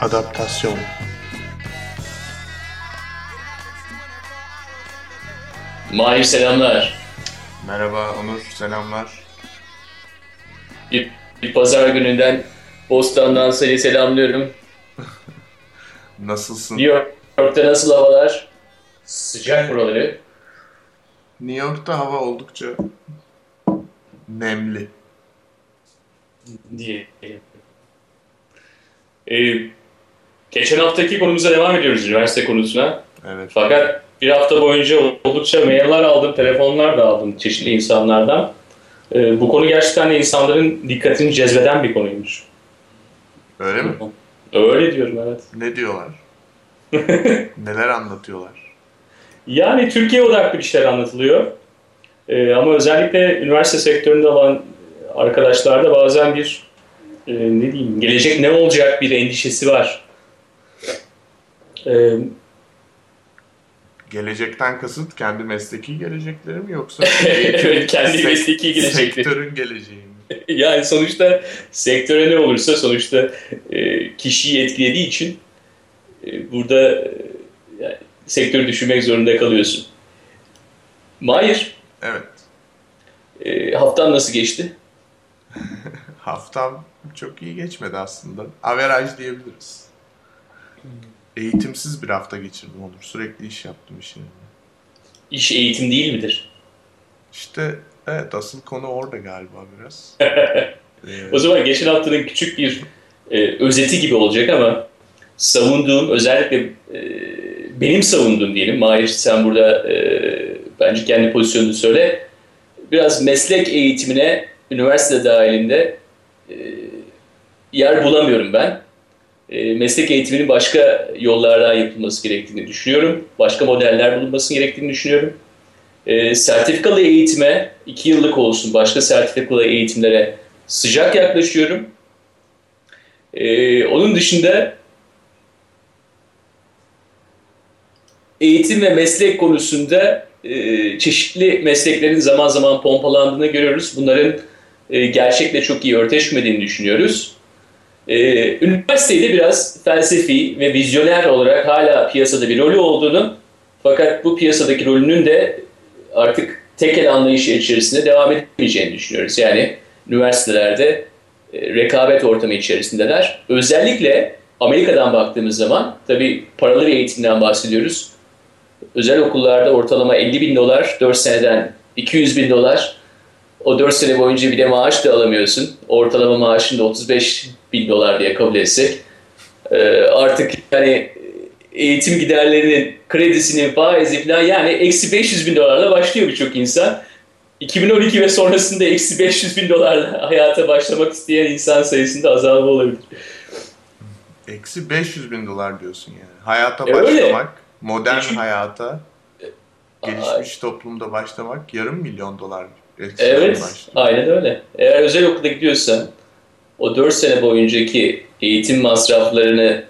Adaptasyon Mahir selamlar. Merhaba Onur, selamlar. Bir, bir pazar gününden Bostan'dan seni selamlıyorum. Nasılsın? New York'ta nasıl havalar? Sıcak buraları. New York'ta hava oldukça nemli. diye. Ee, geçen haftaki konumuza devam ediyoruz üniversite konusuna. Evet. Fakat bir hafta boyunca oldukça mailler aldım, telefonlar da aldım çeşitli insanlardan. Ee, bu konu gerçekten de insanların dikkatini cezbeden bir konuymuş. Öyle mi? Öyle diyorum evet. Ne diyorlar? Neler anlatıyorlar? Yani Türkiye odaklı bir şeyler anlatılıyor. Ee, ama özellikle üniversite sektöründe olan arkadaşlarda bazen bir e, ne diyeyim gelecek ne olacak bir endişesi var. Ee, Gelecekten kasıt kendi mesleki gelecekleri mi yoksa kendi sek- mesleki gelecekleri. Sektörün geleceği mi? yani sonuçta sektöre ne olursa sonuçta e, kişiyi etkilediği için e, burada e, yani, sektörü düşünmek zorunda kalıyorsun. Mahir, Evet. e, haftan nasıl geçti? Haftam çok iyi geçmedi aslında. Averaj diyebiliriz. Eğitimsiz bir hafta geçirdim Onur. Sürekli iş yaptım işin. İş eğitim değil midir? İşte evet asıl konu orada galiba biraz. Ee, O zaman geçen haftanın küçük bir e, özeti gibi olacak ama savunduğum özellikle e, benim savunduğum diyelim. Mahir sen burada e, bence kendi pozisyonunu söyle. Biraz meslek eğitimine üniversite dahilinde e, yer bulamıyorum ben. E, meslek eğitiminin başka yollardan yapılması gerektiğini düşünüyorum. Başka modeller bulunması gerektiğini düşünüyorum. E, sertifikalı eğitime, iki yıllık olsun başka sertifikalı eğitimlere sıcak yaklaşıyorum. Ee, onun dışında eğitim ve meslek konusunda e, çeşitli mesleklerin zaman zaman pompalandığını görüyoruz. Bunların e, gerçekle çok iyi örteşmediğini düşünüyoruz. Ee, üniversitede biraz felsefi ve vizyoner olarak hala piyasada bir rolü olduğunu fakat bu piyasadaki rolünün de artık tekel anlayışı içerisinde devam etmeyeceğini düşünüyoruz. Yani üniversitelerde e, rekabet ortamı içerisindeler. Özellikle Amerika'dan baktığımız zaman, tabii paralı bir eğitimden bahsediyoruz. Özel okullarda ortalama 50 bin dolar, 4 seneden 200 bin dolar. O 4 sene boyunca bir de maaş da alamıyorsun. Ortalama maaşını da 35 bin dolar diye kabul etsek. e, artık yani eğitim giderlerinin, kredisinin, faizi falan yani eksi 500 bin dolarla başlıyor birçok insan. 2012 ve sonrasında eksi 500 bin dolarla hayata başlamak isteyen insan sayısında azalma olabilir. Eksi 500 bin dolar diyorsun yani. Hayata E, öyle. başlamak, modern Çünkü- hayata, Ay. gelişmiş toplumda başlamak yarım milyon dolar Evet, aynen öyle. Eğer özel okulda gidiyorsan o 4 sene boyuncaki eğitim masraflarını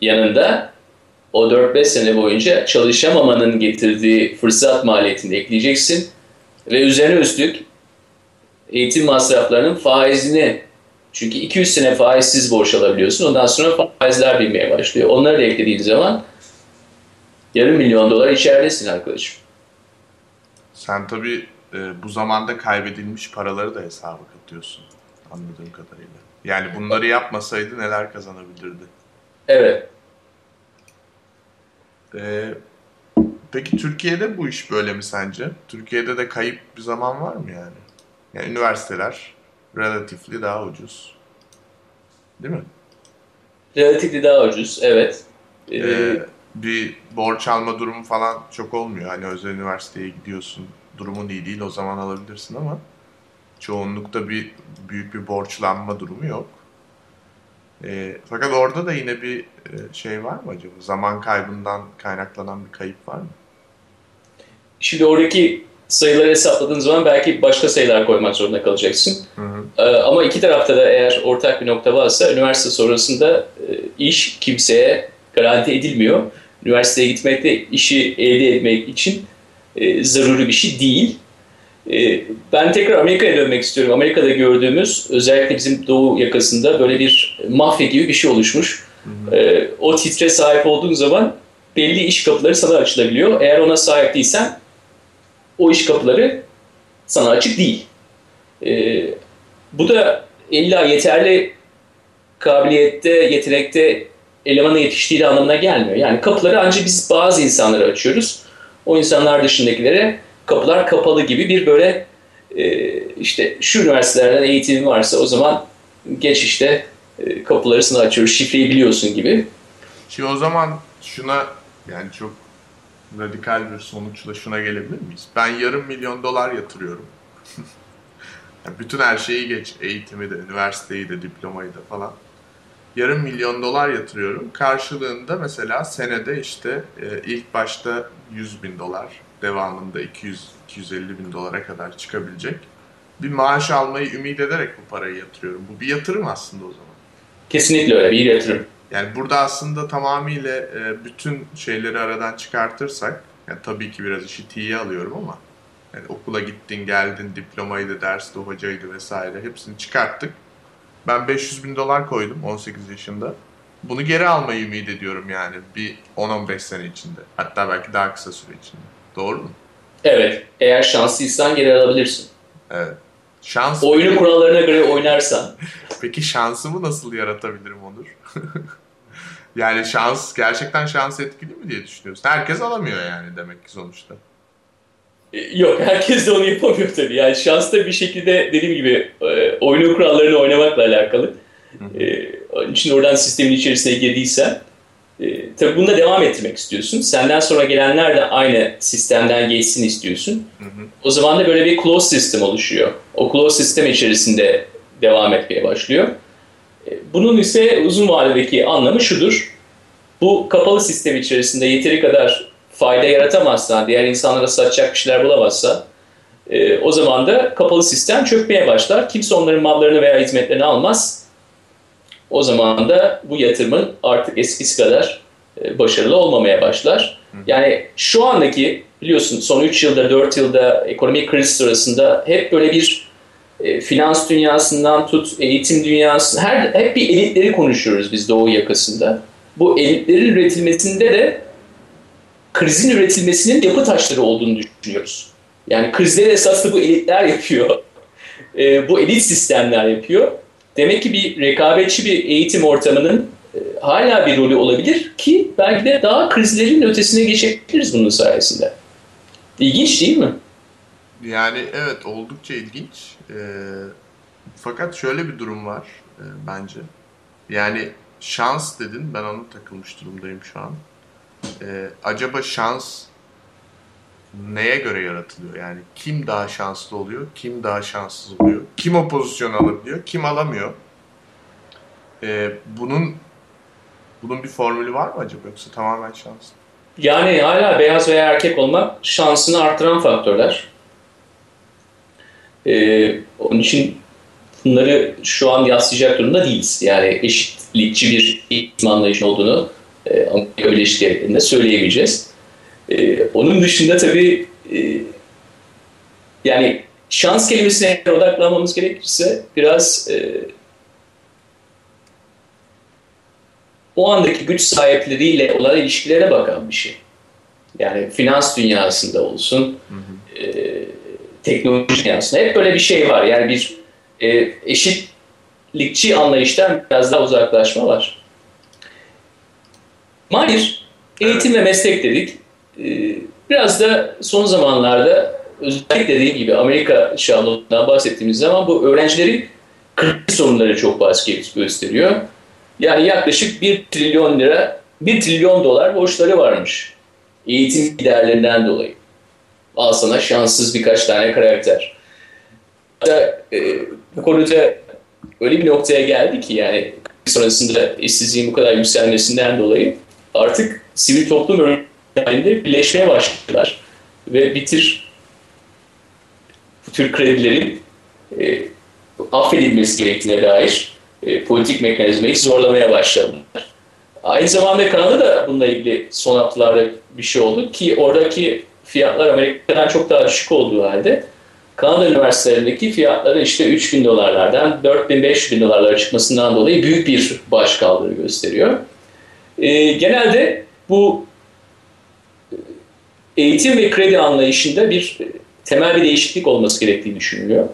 yanında o 4-5 sene boyunca çalışamamanın getirdiği fırsat maliyetini ekleyeceksin ve üzerine üstlük eğitim masraflarının faizini çünkü 200 sene faizsiz borç alabiliyorsun. Ondan sonra faizler binmeye başlıyor. Onları da eklediğin zaman yarım milyon dolar içeridesin arkadaşım. Sen tabii e, bu zamanda kaybedilmiş paraları da hesaba katıyorsun anladığım kadarıyla. Yani bunları yapmasaydı neler kazanabilirdi? Evet. E, peki Türkiye'de bu iş böyle mi sence? Türkiye'de de kayıp bir zaman var mı yani? Yani üniversiteler relatifli daha ucuz. Değil mi? Relatifli daha ucuz, evet. Ee, Ee, bir borç alma durumu falan çok olmuyor. Hani özel üniversiteye gidiyorsun, durumun iyi değil o zaman alabilirsin ama çoğunlukta bir büyük bir borçlanma durumu yok. Ee, fakat orada da yine bir e, şey var mı acaba? Zaman kaybından kaynaklanan bir kayıp var mı? Şimdi oradaki sayıları hesapladığın zaman belki başka sayılar koymak zorunda kalacaksın. Hı hı. Ee, ama iki tarafta da eğer ortak bir nokta varsa üniversite sonrasında e, iş kimseye garanti edilmiyor. Üniversiteye gitmek de işi elde etmek için e, zaruri bir şey değil. E, ben tekrar Amerika'ya dönmek istiyorum. Amerika'da gördüğümüz özellikle bizim doğu yakasında böyle bir mafya gibi bir şey oluşmuş. E, o titre sahip olduğun zaman belli iş kapıları sana açılabiliyor. Eğer ona sahip değilsen o iş kapıları sana açık değil. E, bu da illa yeterli kabiliyette, yetenekte elemana yetiştiği anlamına gelmiyor. Yani kapıları ancak biz bazı insanlara açıyoruz. O insanlar dışındakilere kapılar kapalı gibi bir böyle e, işte şu üniversitelerden eğitimin varsa o zaman geç işte e, kapıları sana açıyoruz, şifreyi biliyorsun gibi. Şimdi o zaman şuna yani çok radikal bir sonuçla şuna gelebilir miyiz? Ben yarım milyon dolar yatırıyorum. yani bütün her şeyi geç. Eğitimi de, üniversiteyi de, diplomayı da falan. Yarım milyon dolar yatırıyorum. Karşılığında mesela senede işte e, ilk başta 100 bin dolar, devamında 200-250 bin dolara kadar çıkabilecek bir maaş almayı ümit ederek bu parayı yatırıyorum. Bu bir yatırım aslında o zaman. Kesinlikle öyle bir yatırım. Yani burada aslında tamamıyla e, bütün şeyleri aradan çıkartırsak, yani tabii ki biraz işi tiye alıyorum ama yani okula gittin, geldin, diplomayı da derste hocaydı vesaire hepsini çıkarttık. Ben 500 bin dolar koydum 18 yaşında. Bunu geri almayı ümit ediyorum yani bir 10-15 sene içinde. Hatta belki daha kısa süre içinde. Doğru mu? Evet. Eğer şanslıysan geri alabilirsin. Evet. Şans... Oyunun kurallarına göre oynarsan. Peki şansımı nasıl yaratabilirim Onur? yani şans, gerçekten şans etkili mi diye düşünüyorsun? Herkes alamıyor yani demek ki sonuçta. E, yok, herkes de onu yapamıyor tabii. Yani şans da bir şekilde dediğim gibi e, oyunun kurallarını oynamakla alakalı. Ee, onun için oradan sistemin içerisine girdiysen tabii bunda devam ettirmek istiyorsun. Senden sonra gelenler de aynı sistemden geçsin istiyorsun. Hı hı. O zaman da böyle bir close system oluşuyor. O close sistem içerisinde devam etmeye başlıyor. E, bunun ise uzun vadedeki anlamı şudur. Bu kapalı sistem içerisinde yeteri kadar fayda yaratamazsan, diğer insanlara satacak bir şeyler bulamazsa e, o zaman da kapalı sistem çökmeye başlar. Kimse onların mallarını veya hizmetlerini almaz o zaman da bu yatırımın artık eskisi kadar başarılı olmamaya başlar. Yani şu andaki biliyorsun son 3 yılda 4 yılda ekonomik kriz sırasında hep böyle bir e, finans dünyasından tut eğitim dünyası her hep bir elitleri konuşuyoruz biz Doğu yakasında. Bu elitlerin üretilmesinde de krizin üretilmesinin yapı taşları olduğunu düşünüyoruz. Yani krizleri esaslı bu elitler yapıyor. E, bu elit sistemler yapıyor. Demek ki bir rekabetçi bir eğitim ortamının e, hala bir rolü olabilir ki belki de daha krizlerin ötesine geçebiliriz bunun sayesinde. İlginç değil mi? Yani evet oldukça ilginç. E, fakat şöyle bir durum var e, bence. Yani şans dedin ben onu takılmış durumdayım şu an. E, acaba şans neye göre yaratılıyor? Yani kim daha şanslı oluyor, kim daha şanssız oluyor, kim o pozisyonu alabiliyor, kim alamıyor? Ee, bunun bunun bir formülü var mı acaba yoksa tamamen şans? Yani hala beyaz veya erkek olmak şansını artıran faktörler. Ee, onun için bunları şu an yaslayacak durumda değiliz. Yani eşitlikçi bir eğitim anlayışı olduğunu e, Amerika Birleşik Devletleri'nde söyleyebileceğiz. E, onun dışında tabii e, yani şans kelimesine odaklanmamız gerekirse biraz e, o andaki güç sahipleriyle olan ilişkilere bakan bir şey. Yani finans dünyasında olsun, hı hı. E, teknoloji dünyasında hep böyle bir şey var. Yani bir e, eşitlikçi anlayıştan biraz daha uzaklaşma var. Mahir, eğitim ve meslek dedik. Ee, biraz da son zamanlarda özellikle dediğim gibi Amerika şahlığından bahsettiğimiz zaman bu öğrencilerin kriz sorunları çok baskı gösteriyor. Yani yaklaşık 1 trilyon lira, 1 trilyon dolar borçları varmış. Eğitim giderlerinden dolayı. Al sana şanssız birkaç tane karakter. Hatta e, bu konuda öyle bir noktaya geldi ki yani sonrasında işsizliğin bu kadar yükselmesinden dolayı artık sivil toplum halinde birleşmeye başladılar. Ve bitir bu tür kredilerin e, affedilmesi gerektiğine dair e, politik mekanizmayı zorlamaya başladılar. Aynı zamanda Kanada da bununla ilgili son haftalarda bir şey oldu ki oradaki fiyatlar Amerika'dan çok daha düşük olduğu halde Kanada üniversitelerindeki fiyatların işte 3 bin dolarlardan 4 bin 5 bin dolarlara çıkmasından dolayı büyük bir baş kaldırı gösteriyor. e, genelde bu e, eğitim ve kredi anlayışında bir e, temel bir değişiklik olması gerektiği düşünülüyor.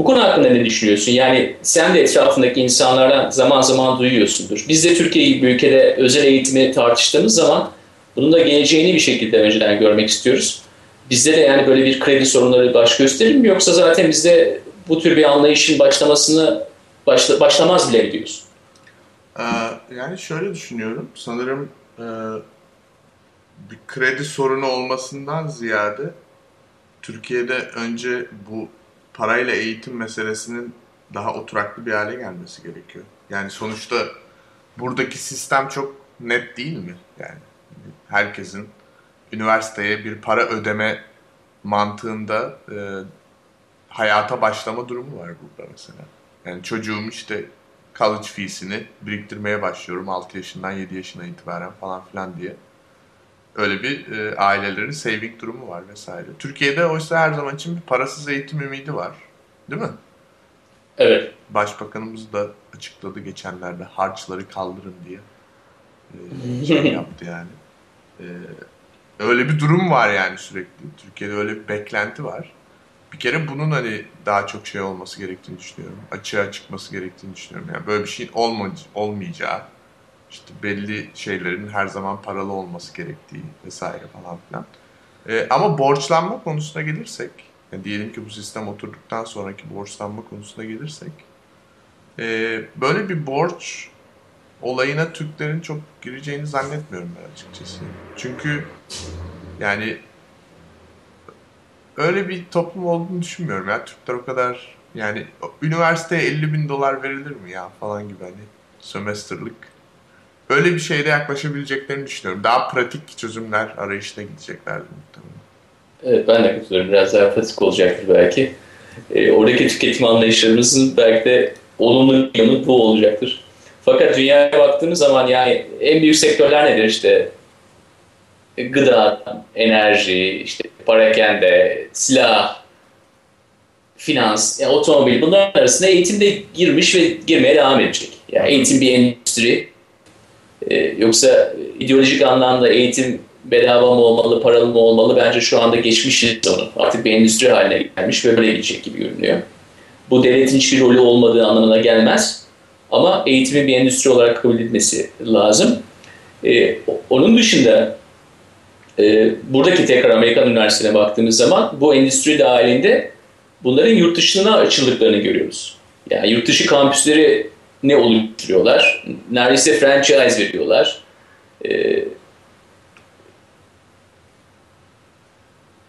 Bu konu hakkında ne düşünüyorsun? Yani sen de etrafındaki insanlardan zaman zaman duyuyorsundur. Biz de Türkiye gibi ülkede özel eğitimi tartıştığımız zaman bunun da geleceğini bir şekilde önceden görmek istiyoruz. Bizde de yani böyle bir kredi sorunları baş gösterir mi yoksa zaten bizde bu tür bir anlayışın başlamasını başla, başlamaz bile diyorsun? Ee, yani şöyle düşünüyorum. Sanırım e, bir kredi sorunu olmasından ziyade Türkiye'de önce bu parayla eğitim meselesinin daha oturaklı bir hale gelmesi gerekiyor. Yani sonuçta buradaki sistem çok net değil mi? Yani herkesin üniversiteye bir para ödeme mantığında e, hayata başlama durumu var burada mesela. Yani çocuğum işte college fees'ini biriktirmeye başlıyorum 6 yaşından 7 yaşına itibaren falan filan diye. Öyle bir e, ailelerin saving durumu var vesaire. Türkiye'de oysa her zaman için bir parasız eğitim ümidi var. Değil mi? Evet. Başbakanımız da açıkladı geçenlerde harçları kaldırın diye. E, şey yaptı yani. E, öyle bir durum var yani sürekli. Türkiye'de öyle bir beklenti var. Bir kere bunun hani daha çok şey olması gerektiğini düşünüyorum. Açığa çıkması gerektiğini düşünüyorum. Yani böyle bir şeyin olmayacağı, işte belli şeylerin her zaman paralı olması gerektiği vesaire falan filan. Ee, ama borçlanma konusuna gelirsek, yani diyelim ki bu sistem oturduktan sonraki borçlanma konusuna gelirsek, e, böyle bir borç olayına Türklerin çok gireceğini zannetmiyorum ben açıkçası. Çünkü yani öyle bir toplum olduğunu düşünmüyorum ya. Türkler o kadar yani üniversiteye 50 bin dolar verilir mi ya falan gibi hani sömestrlık. Öyle bir şeyde yaklaşabileceklerini düşünüyorum. Daha pratik çözümler arayışına gideceklerdi muhtemelen. Evet ben de katılıyorum. Biraz daha pratik olacaktır belki. E, oradaki tüketim anlayışlarımızın belki de olumlu yanı bu olacaktır. Fakat dünyaya baktığımız zaman yani en büyük sektörler nedir işte? Gıda, enerji, işte parakende, silah, finans, yani otomobil bunların arasında eğitim de girmiş ve girmeye devam edecek. Yani eğitim bir endüstri. Ee, yoksa ideolojik anlamda eğitim bedava mı olmalı, paralı mı olmalı bence şu anda geçmişiz onu. Artık bir endüstri haline gelmiş ve böyle gidecek gibi görünüyor. Bu devletin hiçbir rolü olmadığı anlamına gelmez. Ama eğitimin bir endüstri olarak kabul edilmesi lazım. Ee, onun dışında e, buradaki tekrar Amerikan Üniversitesi'ne baktığımız zaman bu endüstri dahilinde bunların yurt dışına açıldıklarını görüyoruz. Yani yurt dışı kampüsleri ne oluşturuyorlar? Neredeyse franchise veriyorlar. Ee,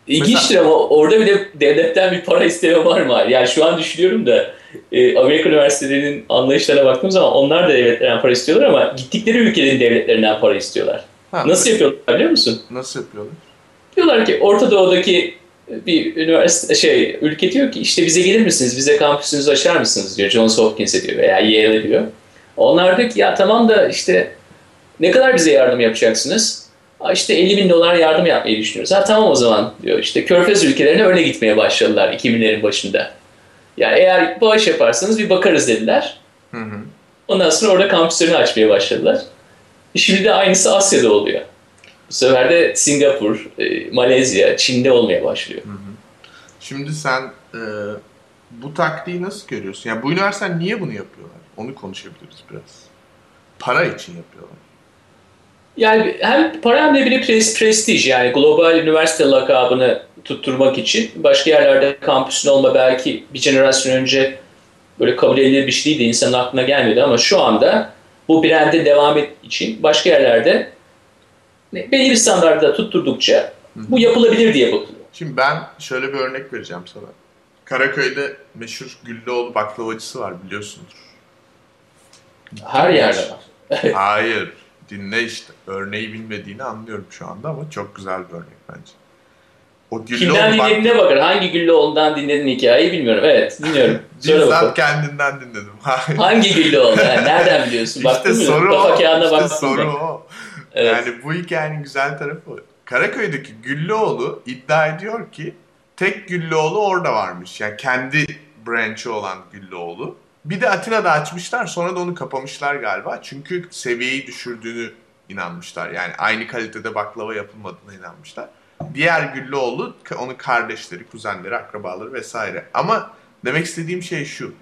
İlginçtir ama orada bile devletten bir para isteme var mı? Yani şu an düşünüyorum da e, Amerika üniversitelerinin anlayışlarına baktığım zaman onlar da devletlerden para istiyorlar ama gittikleri ülkelerin devletlerinden para istiyorlar. Ha, Nasıl yapıyorlar biliyor musun? Nasıl yapıyorlar? Diyorlar ki Orta Doğu'daki bir üniversite şey ülke diyor ki işte bize gelir misiniz? Bize kampüsünüzü açar mısınız diyor. Johns Hopkins'e diyor veya Yale'e diyor. Onlar diyor ki ya tamam da işte ne kadar bize yardım yapacaksınız? İşte 50 bin dolar yardım yapmayı düşünüyoruz. Ha tamam o zaman diyor. İşte Körfez ülkelerine öyle gitmeye başladılar 2000'lerin başında. Yani eğer bağış yaparsanız bir bakarız dediler. Hı hı. Ondan sonra orada kampüslerini açmaya başladılar. Şimdi de aynısı Asya'da oluyor. Bu sefer de Singapur, e, Malezya, Çin'de olmaya başlıyor. Hı hı. Şimdi sen e, bu taktiği nasıl görüyorsun? Yani bu üniversiteler niye bunu yapıyorlar? Onu konuşabiliriz biraz. Para için yapıyorlar. Yani hem para hem de bir prestij yani global üniversite lakabını tutturmak için başka yerlerde kampüsün olma belki bir jenerasyon önce böyle kabul edilir bir şey değildi insanın aklına gelmedi ama şu anda bu brand'e devam et için başka yerlerde belli bir standartta tutturdukça bu yapılabilir diye bakılıyor. Şimdi ben şöyle bir örnek vereceğim sana. Karaköy'de meşhur Güllüoğlu baklavacısı var biliyorsundur. Her yerde var. Hayır. Dinle işte. Örneği bilmediğini anlıyorum şu anda ama çok güzel bir örnek bence. O Kimden dinlediğine bakar. Hangi Güllüoğlu'ndan dinledin hikayeyi bilmiyorum. Evet dinliyorum. Bizzat kendinden dinledim. Hangi Güllüoğlu? Yani nereden biliyorsun? Baktın işte soru o. İşte soru o. Evet. Yani bu hikayenin güzel tarafı. Karaköy'deki Güllüoğlu iddia ediyor ki tek Güllüoğlu orada varmış. Yani kendi branch'ı olan Güllüoğlu. Bir de Atina'da açmışlar sonra da onu kapamışlar galiba. Çünkü seviyeyi düşürdüğünü inanmışlar. Yani aynı kalitede baklava yapılmadığına inanmışlar. Diğer Güllüoğlu onun kardeşleri, kuzenleri, akrabaları vesaire. Ama demek istediğim şey şu.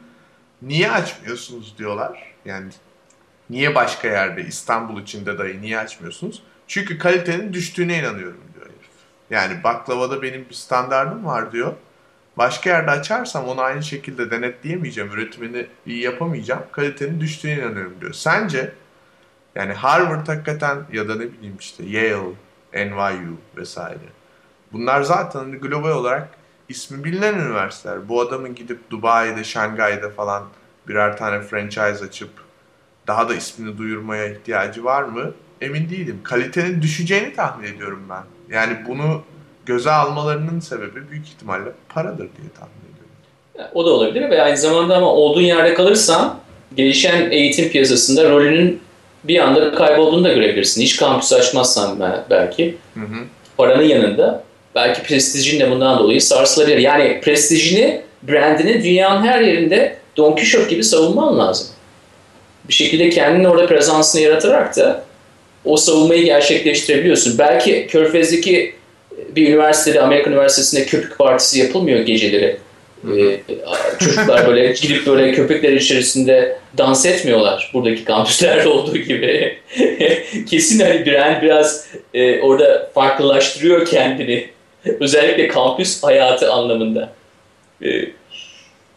Niye açmıyorsunuz diyorlar. Yani niye başka yerde İstanbul içinde dahi niye açmıyorsunuz? Çünkü kalitenin düştüğüne inanıyorum diyor herif. Yani baklavada benim bir standardım var diyor. Başka yerde açarsam onu aynı şekilde denetleyemeyeceğim. Üretimini iyi yapamayacağım. Kalitenin düştüğüne inanıyorum diyor. Sence yani Harvard hakikaten ya da ne bileyim işte Yale, NYU vesaire. Bunlar zaten hani global olarak ismi bilinen üniversiteler. Bu adamın gidip Dubai'de, Şangay'da falan birer tane franchise açıp daha da ismini duyurmaya ihtiyacı var mı? Emin değilim. Kalitenin düşeceğini tahmin ediyorum ben. Yani bunu göze almalarının sebebi büyük ihtimalle paradır diye tahmin ediyorum. O da olabilir ve aynı zamanda ama olduğun yerde kalırsan gelişen eğitim piyasasında rolünün bir anda kaybolduğunu da görebilirsin. Hiç kampüs açmazsan belki hı hı. paranın yanında belki prestijin de bundan dolayı sarsılabilir. Yani prestijini, brandini dünyanın her yerinde Don Quixote gibi savunman lazım. Bir şekilde kendini orada prezansını yaratarak da o savunmayı gerçekleştirebiliyorsun. Belki Körfez'deki bir üniversitede, Amerikan Üniversitesi'nde köpük partisi yapılmıyor geceleri. Ee, çocuklar böyle gidip böyle köpekler içerisinde dans etmiyorlar buradaki kampüslerde olduğu gibi. Kesin hani brand biraz e, orada farklılaştırıyor kendini. Özellikle kampüs hayatı anlamında. E,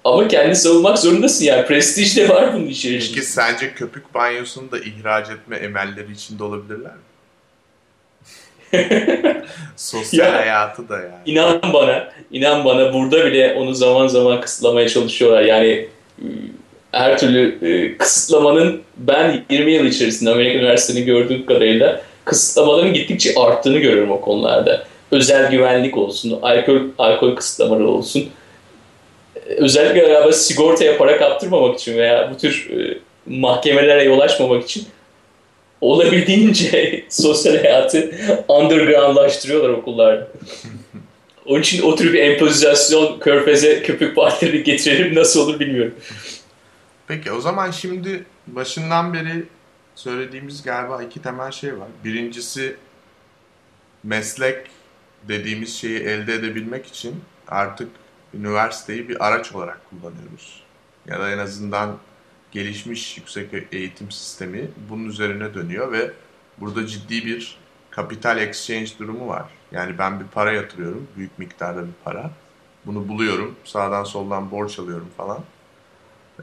ama kendi savunmak zorundasın yani. Prestij de var bunun içerisinde. Peki sence köpük banyosunu da ihraç etme emelleri içinde olabilirler mi? Sosyal ya, hayatı da yani. İnan bana, inan bana burada bile onu zaman zaman kısıtlamaya çalışıyorlar. Yani ıı, her türlü e, kısıtlamanın ben 20 yıl içerisinde Amerika Üniversitesi'ni gördüğüm kadarıyla kısıtlamaların gittikçe arttığını görüyorum o konularda. Özel güvenlik olsun, alkol, alkol kısıtlamaları olsun. Özellikle galiba sigortaya para kaptırmamak için veya bu tür e, mahkemelere yol açmamak için olabildiğince sosyal hayatı undergroundlaştırıyorlar okullarda. Onun için o tür bir empozisyon körfeze köpük partileri getirelim nasıl olur bilmiyorum. Peki o zaman şimdi başından beri söylediğimiz galiba iki temel şey var. Birincisi meslek dediğimiz şeyi elde edebilmek için artık üniversiteyi bir araç olarak kullanıyoruz. Ya da en azından gelişmiş yüksek eğitim sistemi bunun üzerine dönüyor ve burada ciddi bir kapital exchange durumu var. Yani ben bir para yatırıyorum, büyük miktarda bir para. Bunu buluyorum, sağdan soldan borç alıyorum falan.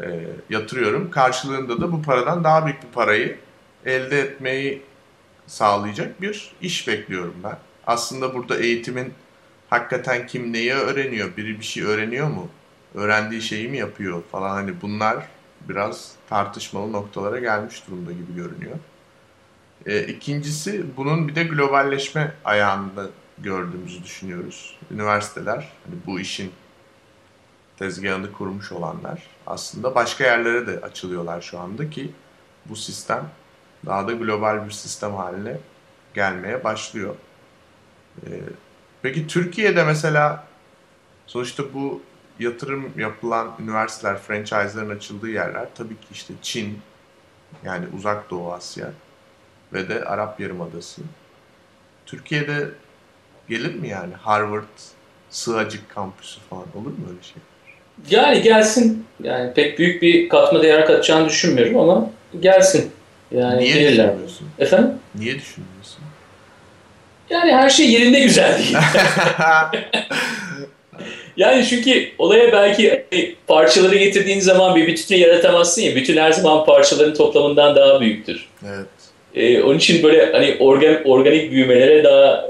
E, yatırıyorum. Karşılığında da bu paradan daha büyük bir parayı elde etmeyi sağlayacak bir iş bekliyorum ben. Aslında burada eğitimin hakikaten kim neyi öğreniyor, biri bir şey öğreniyor mu, öğrendiği şeyi mi yapıyor falan hani bunlar biraz tartışmalı noktalara gelmiş durumda gibi görünüyor. E, ikincisi bunun bir de globalleşme ayağında gördüğümüzü düşünüyoruz. Üniversiteler hani bu işin tezgahını kurmuş olanlar aslında başka yerlere de açılıyorlar şu anda ki bu sistem daha da global bir sistem haline gelmeye başlıyor. Ee, peki Türkiye'de mesela sonuçta bu yatırım yapılan üniversiteler, franchise'ların açıldığı yerler tabii ki işte Çin, yani Uzak Doğu Asya ve de Arap Yarımadası. Türkiye'de gelir mi yani Harvard, Sığacık kampüsü falan olur mu öyle şey? Yani gelsin. Yani pek büyük bir katma değer katacağını düşünmüyorum ama gelsin. Yani Niye gelirler. düşünmüyorsun? Efendim? Niye düşünmüyorsun? Yani her şey yerinde güzel değil. Yani çünkü olaya belki hani parçaları getirdiğin zaman bir bütünü yaratamazsın ya. Bütün her zaman parçaların toplamından daha büyüktür. Evet. Ee, onun için böyle hani organ, organik büyümelere daha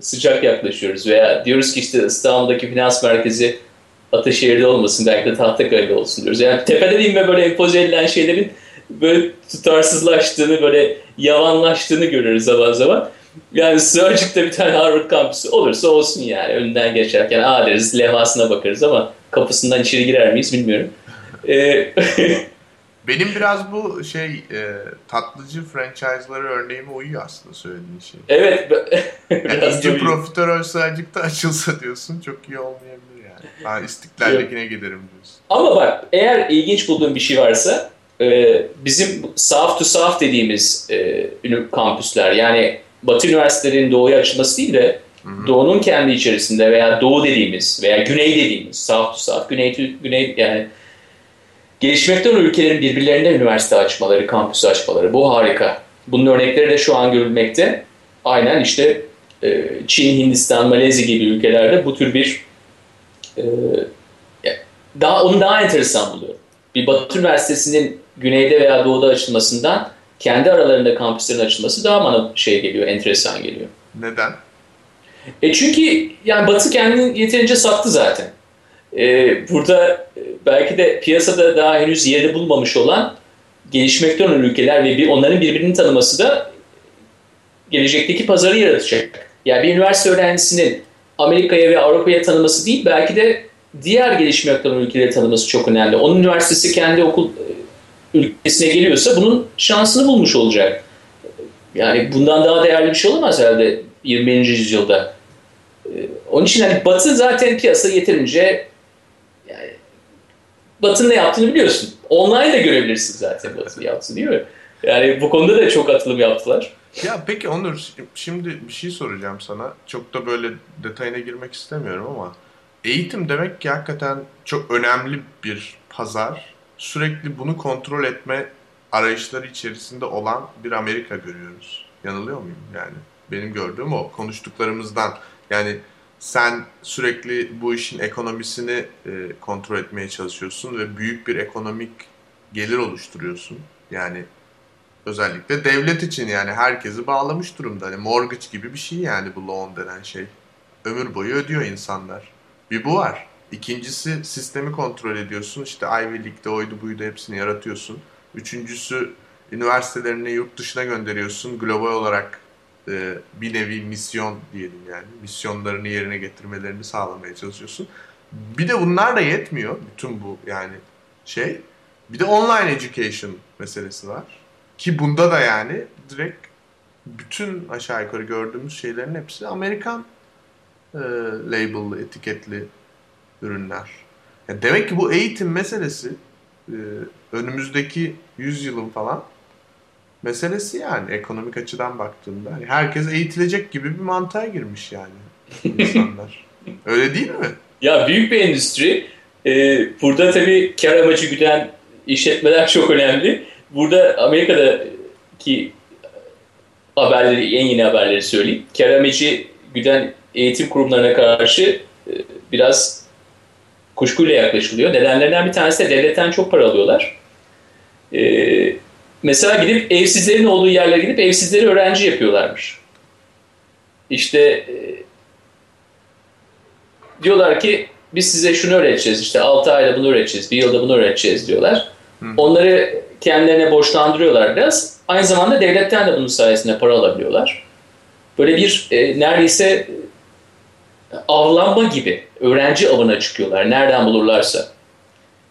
sıcak yaklaşıyoruz. Veya diyoruz ki işte İstanbul'daki finans merkezi Ataşehir'de olmasın, belki de Tahtakale'de olsun diyoruz. Yani tepeden inme böyle empoze edilen şeylerin böyle tutarsızlaştığını, böyle yavanlaştığını görürüz zaman zaman. Yani Sığırcık'ta bir tane Harvard kampüsü olursa olsun yani. Önünden geçerken aa deriz, levhasına bakarız ama kapısından içeri girer miyiz bilmiyorum. Ee, Benim biraz bu şey e, tatlıcı franchise'ları örneğime uyuyor aslında söylediğin şey. Evet. yani ince profiterol Sığırcık'ta açılsa diyorsun çok iyi olmayabilir yani. Ben İstiklal'dekine giderim diyorsun. Ama bak eğer ilginç bulduğun bir şey varsa e, bizim South to South dediğimiz e, kampüsler yani Batı üniversitelerinin doğuya açılması değil de Hı-hı. doğunun kendi içerisinde veya doğu dediğimiz veya güney dediğimiz South to South, güney to güney yani gelişmekte olan ülkelerin birbirlerine üniversite açmaları, kampüs açmaları bu harika. Bunun örnekleri de şu an görülmekte. Aynen işte e, Çin, Hindistan, Malezya gibi ülkelerde bu tür bir e, daha onu daha enteresan buluyorum. Bir Batı Üniversitesi'nin güneyde veya doğuda açılmasından kendi aralarında kampüslerin açılması daha bana şey geliyor, enteresan geliyor. Neden? E çünkü yani Batı kendini yeterince sattı zaten. E, burada e, belki de piyasada daha henüz yerini bulmamış olan gelişmekte olan ülkeler ve bir, onların birbirini tanıması da gelecekteki pazarı yaratacak. Yani bir üniversite öğrencisinin Amerika'ya ve Avrupa'ya tanıması değil, belki de diğer gelişmekte olan ülkeleri tanıması çok önemli. Onun üniversitesi kendi okul ülkesine geliyorsa bunun şansını bulmuş olacak. Yani bundan daha değerli bir şey olamaz herhalde 21. yüzyılda. E, onun için hani Batı zaten piyasa yeterince yani Batı'nın ne yaptığını biliyorsun. Online de görebilirsin zaten Batı'nın yaptığını değil mi? Yani bu konuda da çok atılım yaptılar. Ya peki Onur şimdi bir şey soracağım sana. Çok da böyle detayına girmek istemiyorum ama eğitim demek ki hakikaten çok önemli bir pazar. Sürekli bunu kontrol etme arayışları içerisinde olan bir Amerika görüyoruz. Yanılıyor muyum yani? Benim gördüğüm o konuştuklarımızdan. Yani sen sürekli bu işin ekonomisini e, kontrol etmeye çalışıyorsun ve büyük bir ekonomik gelir oluşturuyorsun. Yani özellikle devlet için yani herkesi bağlamış durumda. Hani mortgage gibi bir şey yani bu loan denen şey. Ömür boyu ödüyor insanlar. Bir bu var. İkincisi sistemi kontrol ediyorsun. İşte Ivy League'de oydu buydu hepsini yaratıyorsun. Üçüncüsü üniversitelerini yurt dışına gönderiyorsun. Global olarak e, bir nevi misyon diyelim yani. Misyonlarını yerine getirmelerini sağlamaya çalışıyorsun. Bir de bunlar da yetmiyor. Bütün bu yani şey. Bir de online education meselesi var. Ki bunda da yani direkt bütün aşağı yukarı gördüğümüz şeylerin hepsi Amerikan e, label'lı, etiketli ürünler. Yani demek ki bu eğitim meselesi e, önümüzdeki 100 yılın falan meselesi yani ekonomik açıdan baktığında. Yani herkes eğitilecek gibi bir mantığa girmiş yani insanlar. Öyle değil mi? Ya büyük bir endüstri. Ee, burada tabii kar amacı güden işletmeler çok önemli. Burada Amerika'daki haberleri, en yeni haberleri söyleyeyim. Kar amacı güden eğitim kurumlarına karşı e, biraz kuşkuyla yaklaşılıyor. Nedenlerinden bir tanesi de devletten çok para alıyorlar. Ee, mesela gidip evsizlerin olduğu yerlere gidip evsizleri öğrenci yapıyorlarmış. İşte e, diyorlar ki biz size şunu öğreteceğiz işte 6 ayda bunu öğreteceğiz, bir yılda bunu öğreteceğiz diyorlar. Hı. Onları kendilerine borçlandırıyorlar biraz. Aynı zamanda devletten de bunun sayesinde para alabiliyorlar. Böyle bir e, neredeyse avlanma gibi öğrenci avına çıkıyorlar. Nereden bulurlarsa.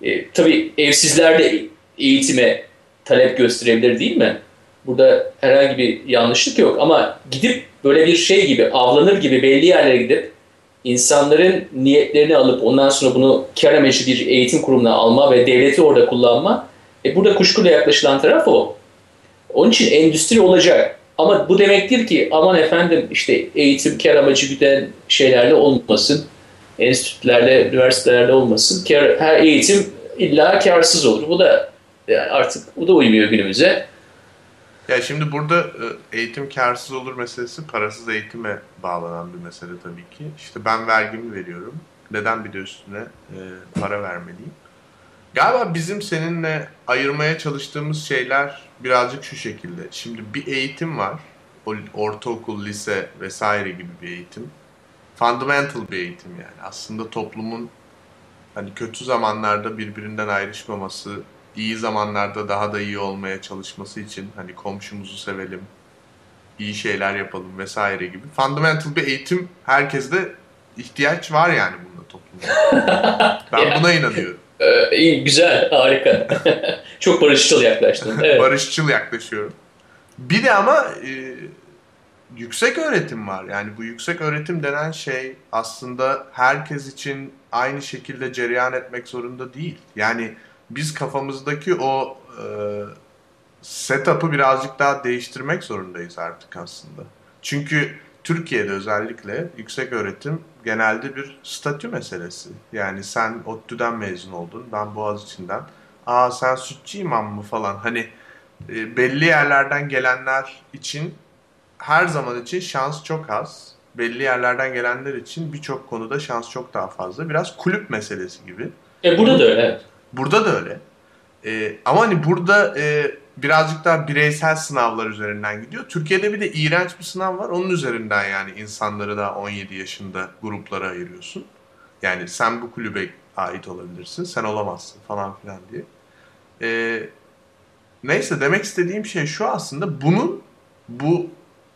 E, tabii evsizler de eğitime talep gösterebilir değil mi? Burada herhangi bir yanlışlık yok ama gidip böyle bir şey gibi avlanır gibi belli yerlere gidip insanların niyetlerini alıp ondan sonra bunu kar amacı bir eğitim kurumuna alma ve devleti orada kullanma e burada kuşkuyla yaklaşılan taraf o. Onun için endüstri olacak. Ama bu demektir ki aman efendim işte eğitim kar amacı güden şeylerle olmasın. Enstitülerle, üniversitelerle olmasın. Kar, her eğitim illa karsız olur. Bu da yani artık bu da uymuyor günümüze. Ya şimdi burada e, eğitim karsız olur meselesi parasız eğitime bağlanan bir mesele tabii ki. İşte ben vergimi veriyorum. Neden bir de üstüne e, para vermeliyim? Galiba bizim seninle ayırmaya çalıştığımız şeyler birazcık şu şekilde. Şimdi bir eğitim var. Ortaokul, lise vesaire gibi bir eğitim. Fundamental bir eğitim yani. Aslında toplumun hani kötü zamanlarda birbirinden ayrışmaması, iyi zamanlarda daha da iyi olmaya çalışması için hani komşumuzu sevelim, iyi şeyler yapalım vesaire gibi. Fundamental bir eğitim herkeste ihtiyaç var yani bunda toplumda. ben buna inanıyorum. Ee, iyi, güzel, harika. Çok barışçıl yaklaştın. Evet. barışçıl yaklaşıyorum. Bir de ama e, yüksek öğretim var. Yani bu yüksek öğretim denen şey aslında herkes için aynı şekilde cereyan etmek zorunda değil. Yani biz kafamızdaki o e, setup'ı birazcık daha değiştirmek zorundayız artık aslında. Çünkü Türkiye'de özellikle yüksek öğretim genelde bir statü meselesi. Yani sen ODTÜ'den mezun oldun, ben Boğaziçi'nden. Aa sen sütçü imam mı falan. Hani e, belli yerlerden gelenler için her zaman için şans çok az. Belli yerlerden gelenler için birçok konuda şans çok daha fazla. Biraz kulüp meselesi gibi. E burada da öyle. Burada da öyle. E, ama hani burada e, birazcık daha bireysel sınavlar üzerinden gidiyor. Türkiye'de bir de iğrenç bir sınav var. Onun üzerinden yani insanları da 17 yaşında gruplara ayırıyorsun. Yani sen bu kulübe ait olabilirsin, sen olamazsın falan filan diye. E, neyse demek istediğim şey şu aslında bunun bu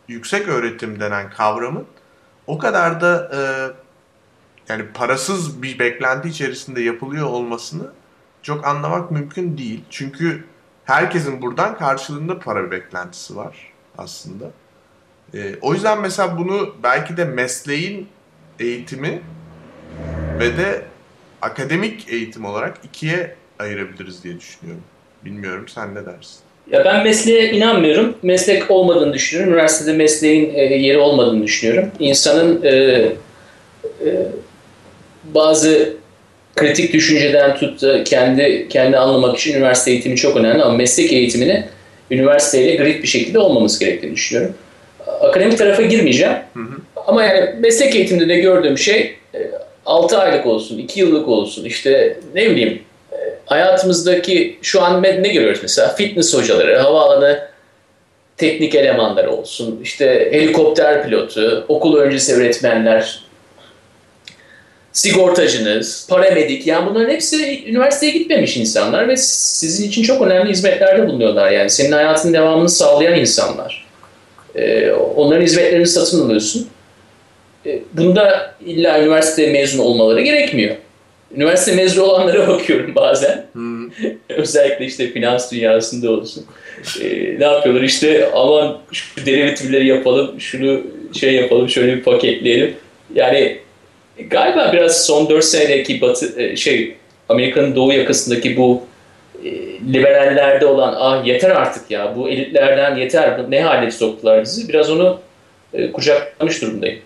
yüksek öğretim denen kavramın o kadar da e, yani parasız bir beklenti içerisinde yapılıyor olmasını çok anlamak mümkün değil. Çünkü herkesin buradan karşılığında para beklentisi var aslında. E, o yüzden mesela bunu belki de mesleğin eğitimi ve de akademik eğitim olarak ikiye ayırabiliriz diye düşünüyorum. Bilmiyorum sen ne dersin? Ya ben mesleğe inanmıyorum. Meslek olmadığını düşünüyorum. Üniversitede mesleğin e, yeri olmadığını düşünüyorum. İnsanın e, e, bazı kritik düşünceden tut da kendi kendi anlamak için üniversite eğitimi çok önemli ama meslek eğitimini üniversiteyle grid bir şekilde olmaması gerektiğini düşünüyorum. Akademik tarafa girmeyeceğim. Hı hı. Ama yani meslek eğitiminde de gördüğüm şey 6 aylık olsun, 2 yıllık olsun, işte ne bileyim hayatımızdaki şu an ne görüyoruz mesela fitness hocaları, havaalanı teknik elemanları olsun, işte helikopter pilotu, okul öncesi öğretmenler, sigortacınız, paramedik yani bunların hepsi üniversiteye gitmemiş insanlar ve sizin için çok önemli hizmetlerde bulunuyorlar yani senin hayatının devamını sağlayan insanlar. Ee, onların hizmetlerini satın alıyorsun. Ee, bunda illa üniversite mezunu olmaları gerekmiyor. Üniversite mezunu olanlara bakıyorum bazen. Hmm. Özellikle işte finans dünyasında olsun. Ee, ne yapıyorlar işte aman şu derivatifleri yapalım, şunu şey yapalım, şöyle bir paketleyelim. Yani galiba biraz son 4 senedeki batı e, şey Amerika'nın doğu yakasındaki bu e, liberallerde olan ah yeter artık ya bu elitlerden yeter ne hale soktular bizi biraz onu e, kucaklamış durumdayım.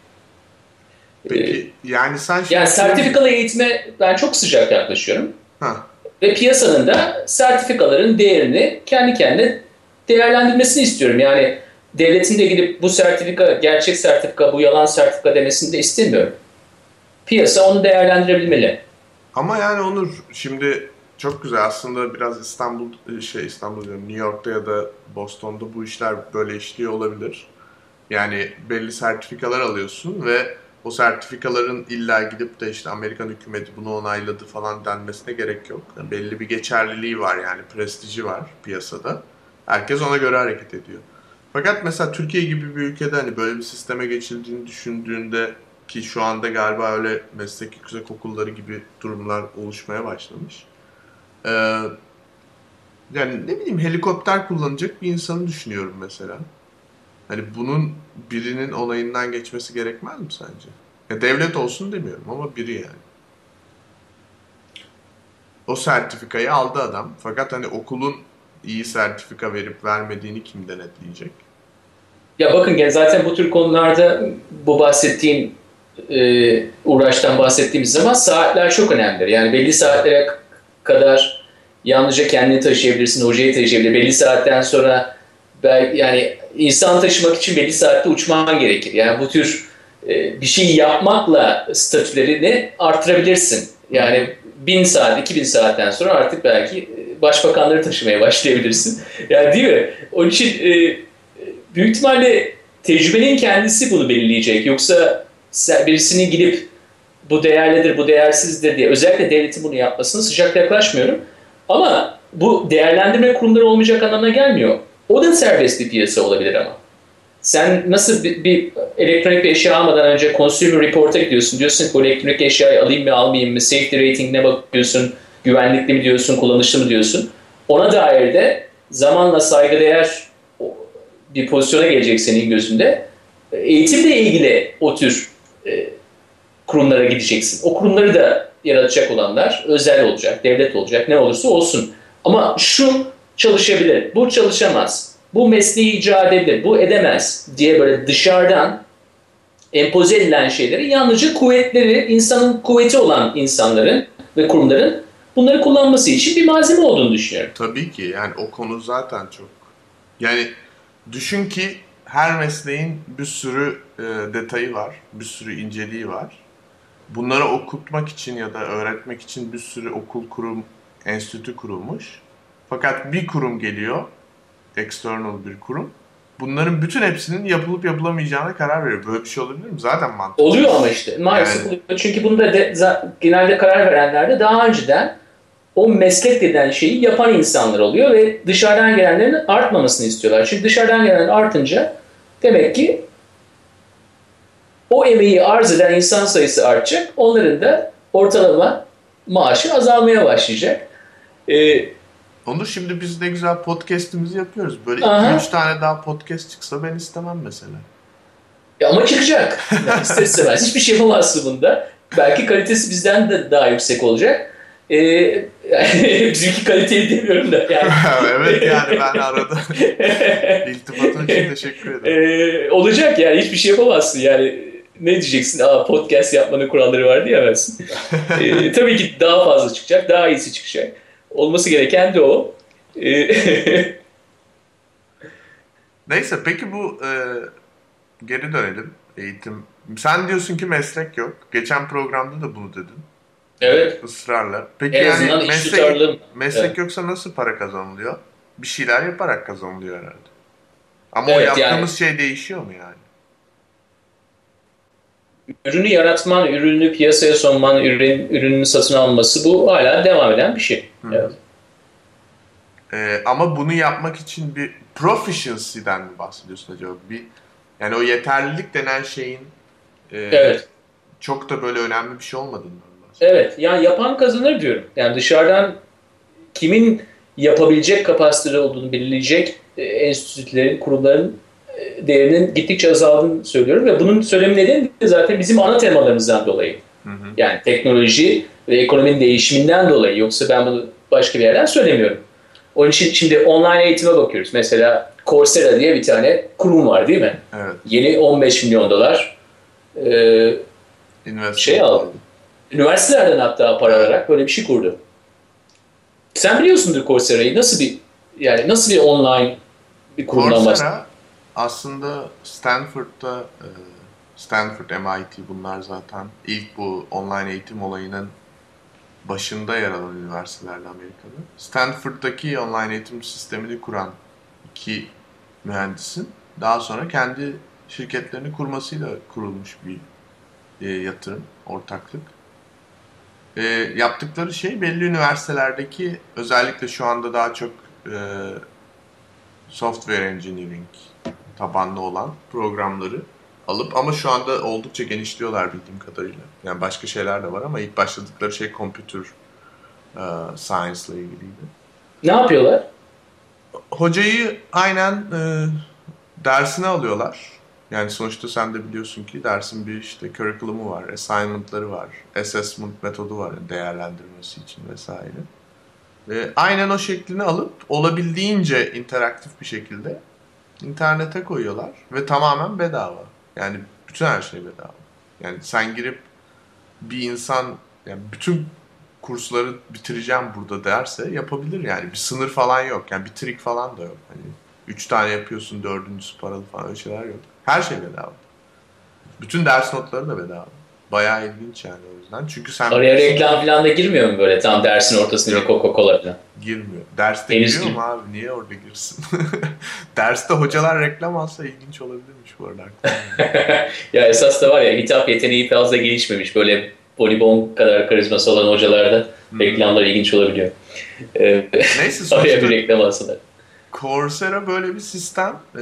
Peki yani sen şimdi... Yani sertifikalı eğitime ben çok sıcak yaklaşıyorum. Ha. Ve piyasanın da sertifikaların değerini kendi kendine değerlendirmesini istiyorum. Yani devletin de gidip bu sertifika gerçek sertifika, bu yalan sertifika demesini de istemiyorum. Piyasa onu değerlendirebilmeli. Ama yani Onur şimdi çok güzel aslında biraz İstanbul şey İstanbul diyorum New York'ta ya da Boston'da bu işler böyle işliyor olabilir. Yani belli sertifikalar alıyorsun ve o sertifikaların illa gidip de işte Amerikan hükümeti bunu onayladı falan denmesine gerek yok. Yani belli bir geçerliliği var yani prestiji var piyasada. Herkes ona göre hareket ediyor. Fakat mesela Türkiye gibi bir ülkede hani böyle bir sisteme geçildiğini düşündüğünde ki şu anda galiba öyle meslek yüksek okulları gibi durumlar oluşmaya başlamış. Ee, yani ne bileyim helikopter kullanacak bir insanı düşünüyorum mesela. Hani bunun birinin onayından geçmesi gerekmez mi sence? Ya devlet olsun demiyorum ama biri yani. O sertifikayı aldı adam. Fakat hani okulun iyi sertifika verip vermediğini kim denetleyecek? Ya bakın zaten bu tür konularda bu bahsettiğim e, uğraştan bahsettiğimiz zaman saatler çok önemlidir. Yani belli saatlere kadar yalnızca kendini taşıyabilirsin, hocayı taşıyabilir. Belli saatten sonra yani insan taşımak için belli saatte uçman gerekir. Yani bu tür e, bir şey yapmakla statülerini artırabilirsin. Yani bin saat, iki bin saatten sonra artık belki e, başbakanları taşımaya başlayabilirsin. Yani değil mi? Onun için e, büyük ihtimalle tecrübenin kendisi bunu belirleyecek. Yoksa birisinin gidip bu değerlidir, bu değersizdir diye özellikle devletin bunu yapmasını sıcak yaklaşmıyorum. Ama bu değerlendirme kurumları olmayacak anlamına gelmiyor. O da serbest bir piyasa olabilir ama. Sen nasıl bir, bir elektronik bir eşya almadan önce consumer report'a gidiyorsun. Diyorsun ki bu elektronik eşyayı alayım mı almayayım mı? Safety rating'ine bakıyorsun. Güvenlikli mi diyorsun, kullanışlı mı diyorsun. Ona dair de zamanla saygıdeğer bir pozisyona gelecek senin gözünde. eğitimle ilgili o tür e, kurumlara gideceksin. O kurumları da yaratacak olanlar özel olacak, devlet olacak, ne olursa olsun. Ama şu çalışabilir, bu çalışamaz, bu mesleği icra edebilir, bu edemez diye böyle dışarıdan empoze edilen şeyleri yalnızca kuvvetleri, insanın kuvveti olan insanların ve kurumların bunları kullanması için bir malzeme olduğunu düşünüyorum. Tabii ki yani o konu zaten çok. Yani düşün ki her mesleğin bir sürü e, detayı var, bir sürü inceliği var. Bunları okutmak için ya da öğretmek için bir sürü okul, kurum, enstitü kurulmuş. Fakat bir kurum geliyor, external bir kurum. Bunların bütün hepsinin yapılıp yapılamayacağına karar veriyor. Böyle bir şey olabilir mi? Zaten mantıklı. Oluyor ama işte maalesef Yani- oluyor. Çünkü bunda de, genelde karar verenler de daha önceden o meslek denen şeyi yapan insanlar oluyor ve dışarıdan gelenlerin artmamasını istiyorlar. Çünkü dışarıdan gelen artınca demek ki o emeği arz eden insan sayısı artacak. Onların da ortalama maaşı azalmaya başlayacak. Ee, Onur şimdi biz ne güzel podcast'imizi yapıyoruz. Böyle Aha. 2-3 tane daha podcast çıksa ben istemem mesela. Ya ama çıkacak. Yani ister istemez. Hiçbir şey yapamazsın bunda. Belki kalitesi bizden de daha yüksek olacak. Ee, yani bizimki kaliteli demiyorum da. Yani. evet yani ben arada iltifatın için teşekkür ederim. Ee, olacak yani hiçbir şey yapamazsın yani. Ne diyeceksin? Aa podcast yapmanın kuralları var diyemezsin. Ee, tabii ki daha fazla çıkacak, daha iyisi çıkacak. Olması gereken de o. Ee, Neyse peki bu e, geri dönelim eğitim. Sen diyorsun ki meslek yok. Geçen programda da bunu dedin. Evet. Israrla. Peki En yani meslek, meslek Evet. yoksa nasıl para kazanılıyor? Bir şeyler yaparak kazanılıyor herhalde. Ama o Evet, yaptığımız şey değişiyor mu yani? Ürünü yaratman, ürünü piyasaya sunman, ürün, ürünün satın alması bu hala devam eden bir şey. Evet. Ee, ama bunu yapmak için bir proficiency'den mi bahsediyorsun acaba? Bir yani o yeterlilik denen şeyin e, Evet. çok da böyle önemli bir şey olmadığından bahsediyorsun. Evet. Yani yapan kazanır diyorum. Yani dışarıdan kimin yapabilecek kapasitede olduğunu belirleyecek e, enstitülerin, kurumların e, değerinin gittikçe azaldığını söylüyorum ve bunun söylemi nedeni de zaten bizim ana temalarımızdan dolayı. Hı hı. Yani teknoloji ve ekonominin değişiminden dolayı. Yoksa ben bunu başka bir yerden söylemiyorum. Onun için şimdi online eğitime bakıyoruz. Mesela Coursera diye bir tane kurum var değil mi? Evet. Yeni 15 milyon dolar e, Investment. Şey aldı. Üniversitelerden hatta para alarak böyle bir şey kurdu. Sen biliyorsundur Coursera'yı. Nasıl bir yani nasıl bir online bir kurumdan? Coursera aslında Stanford'da e, Stanford, MIT bunlar zaten ilk bu online eğitim olayının başında yer alan üniversitelerdi Amerika'da. Stanford'daki online eğitim sistemini kuran iki mühendisin daha sonra kendi şirketlerini kurmasıyla kurulmuş bir e, yatırım, ortaklık. E, yaptıkları şey belli üniversitelerdeki özellikle şu anda daha çok e, software engineering tabanlı olan programları alıp ama şu anda oldukça genişliyorlar bildiğim kadarıyla. Yani başka şeyler de var ama ilk başladıkları şey computer e, science ile ilgiliydi. Ne yapıyorlar? Hocayı aynen e, dersine alıyorlar. Yani sonuçta sen de biliyorsun ki dersin bir işte curriculumu var, assignment'ları var, assessment metodu var değerlendirmesi için vesaire. Ve aynen o şeklini alıp olabildiğince interaktif bir şekilde internete koyuyorlar ve tamamen bedava. Yani bütün her şey bedava. Yani sen girip bir insan yani bütün kursları bitireceğim burada derse yapabilir yani. Bir sınır falan yok. Yani bir trik falan da yok. Hani üç tane yapıyorsun dördüncüsü paralı falan öyle şeyler yok. Her şey bedava. Bütün ders notları da bedava. Bayağı ilginç yani o yüzden. Çünkü sen Araya reklam falan da girmiyor mu böyle tam dersin ortasında bir Coca-Cola falan? girmiyor. Derste Henüz giriyor mu abi? Niye orada girsin? Derste hocalar reklam alsa ilginç olabilirmiş bu arada. ya esas da var ya hitap yeteneği fazla gelişmemiş. Böyle bonibon kadar karizması olan hocalarda reklamlar ilginç olabiliyor. Ee, Neyse araya bir sonuçta reklam alsalar. Coursera böyle bir sistem Ee,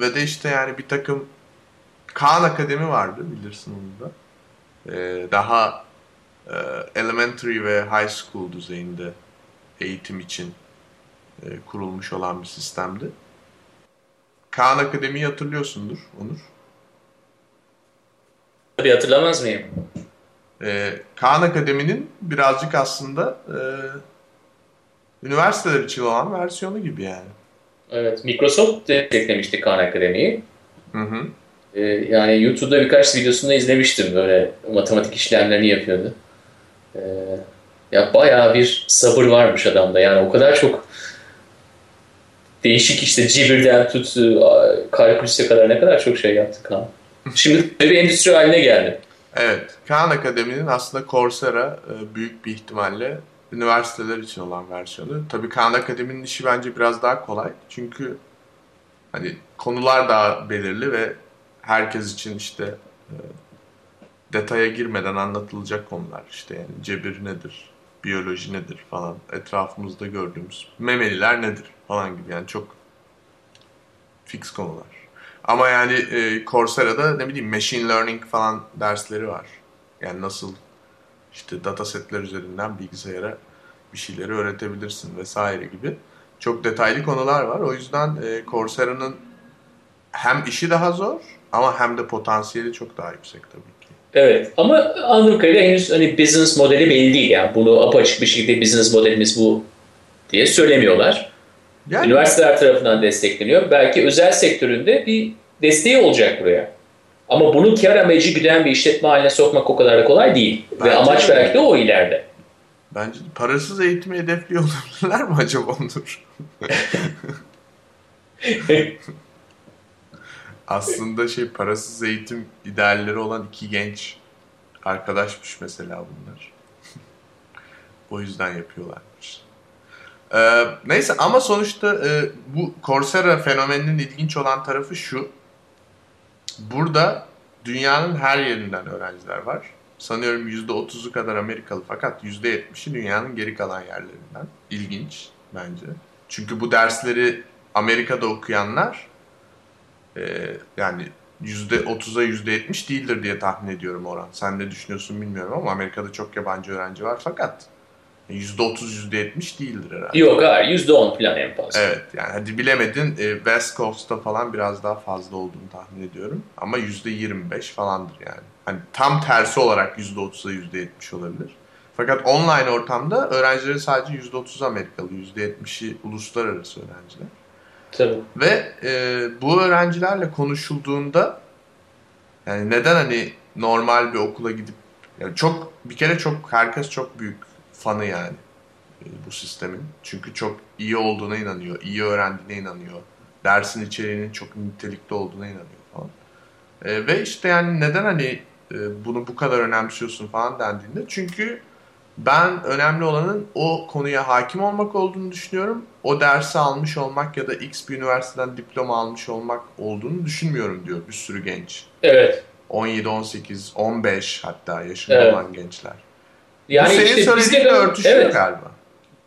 ve de işte yani bir takım Khan Akademi vardı bilirsin onu da. Ee, daha e, elementary ve high school düzeyinde eğitim için e, kurulmuş olan bir sistemdi. Khan Akademi'yi hatırlıyorsundur Onur. Tabii hatırlamaz mıyım? Ee, Khan Akademi'nin birazcık aslında e, üniversiteler için olan versiyonu gibi yani. Evet, Microsoft desteklemişti Khan Akademi'yi. Hı hı. Ee, yani YouTube'da birkaç videosunu izlemiştim böyle matematik işlemlerini yapıyordu. Ee, ya bayağı bir sabır varmış adamda yani o kadar çok değişik işte cibirden tut kalkülüse kadar ne kadar çok şey yaptı Kaan. Şimdi bir endüstri haline geldi. Evet. Khan Akademi'nin aslında Coursera e, büyük bir ihtimalle üniversiteler için olan versiyonu. Tabii Khan Akademi'nin işi bence biraz daha kolay. Çünkü hani konular daha belirli ve herkes için işte e, detaya girmeden anlatılacak konular. işte yani cebir nedir, biyoloji nedir falan, etrafımızda gördüğümüz memeliler nedir falan gibi yani çok fix konular. Ama yani e, Coursera'da ne bileyim machine learning falan dersleri var. Yani nasıl işte datasetler üzerinden bilgisayara bir şeyleri öğretebilirsin vesaire gibi. Çok detaylı konular var. O yüzden e, Coursera'nın hem işi daha zor ama hem de potansiyeli çok daha yüksek tabii ki. Evet ama anladığım kadarıyla henüz hani business modeli belli değil. Yani bunu apaçık bir şekilde business modelimiz bu diye söylemiyorlar. Yani, Üniversiteler tarafından destekleniyor. Belki özel sektöründe bir desteği olacak buraya. Ama bunu kar amacı güden bir işletme haline sokmak o kadar da kolay değil. Bence Ve amaç belki de o ileride. Bence parasız eğitimi hedefliyor olabilirler mi acaba Onur? Aslında şey parasız eğitim idealleri olan iki genç arkadaşmış mesela bunlar. o yüzden yapıyorlarmış. Ee, neyse ama sonuçta e, bu Coursera fenomeninin ilginç olan tarafı şu. Burada dünyanın her yerinden öğrenciler var. Sanıyorum %30'u kadar Amerikalı fakat %70'i dünyanın geri kalan yerlerinden. İlginç bence. Çünkü bu dersleri Amerika'da okuyanlar e, yani %30'a %70 değildir diye tahmin ediyorum oran. Sen ne düşünüyorsun bilmiyorum ama Amerika'da çok yabancı öğrenci var fakat %30 %70 değildir herhalde. Yok hayır %10 falan en fazla. Evet yani hadi bilemedin e, West Coast'ta falan biraz daha fazla olduğunu tahmin ediyorum. Ama %25 falandır yani. Hani tam tersi olarak %30'a %70 olabilir. Fakat online ortamda öğrencileri sadece %30 Amerikalı, %70'i uluslararası öğrenciler. Tabii. Ve e, bu öğrencilerle konuşulduğunda yani neden hani normal bir okula gidip yani çok bir kere çok herkes çok büyük fanı yani e, bu sistemin. Çünkü çok iyi olduğuna inanıyor, iyi öğrendiğine inanıyor. Dersin içeriğinin çok nitelikli olduğuna inanıyor falan. E, ve işte yani neden hani e, bunu bu kadar önemsiyorsun falan dendiğinde çünkü ben önemli olanın o konuya hakim olmak olduğunu düşünüyorum. O dersi almış olmak ya da X bir üniversiteden diploma almış olmak olduğunu düşünmüyorum diyor bir sürü genç. Evet. 17, 18, 15 hatta yaşında evet. olan gençler. Yani bu senin işte söylediğinle örtüşüyor evet. galiba.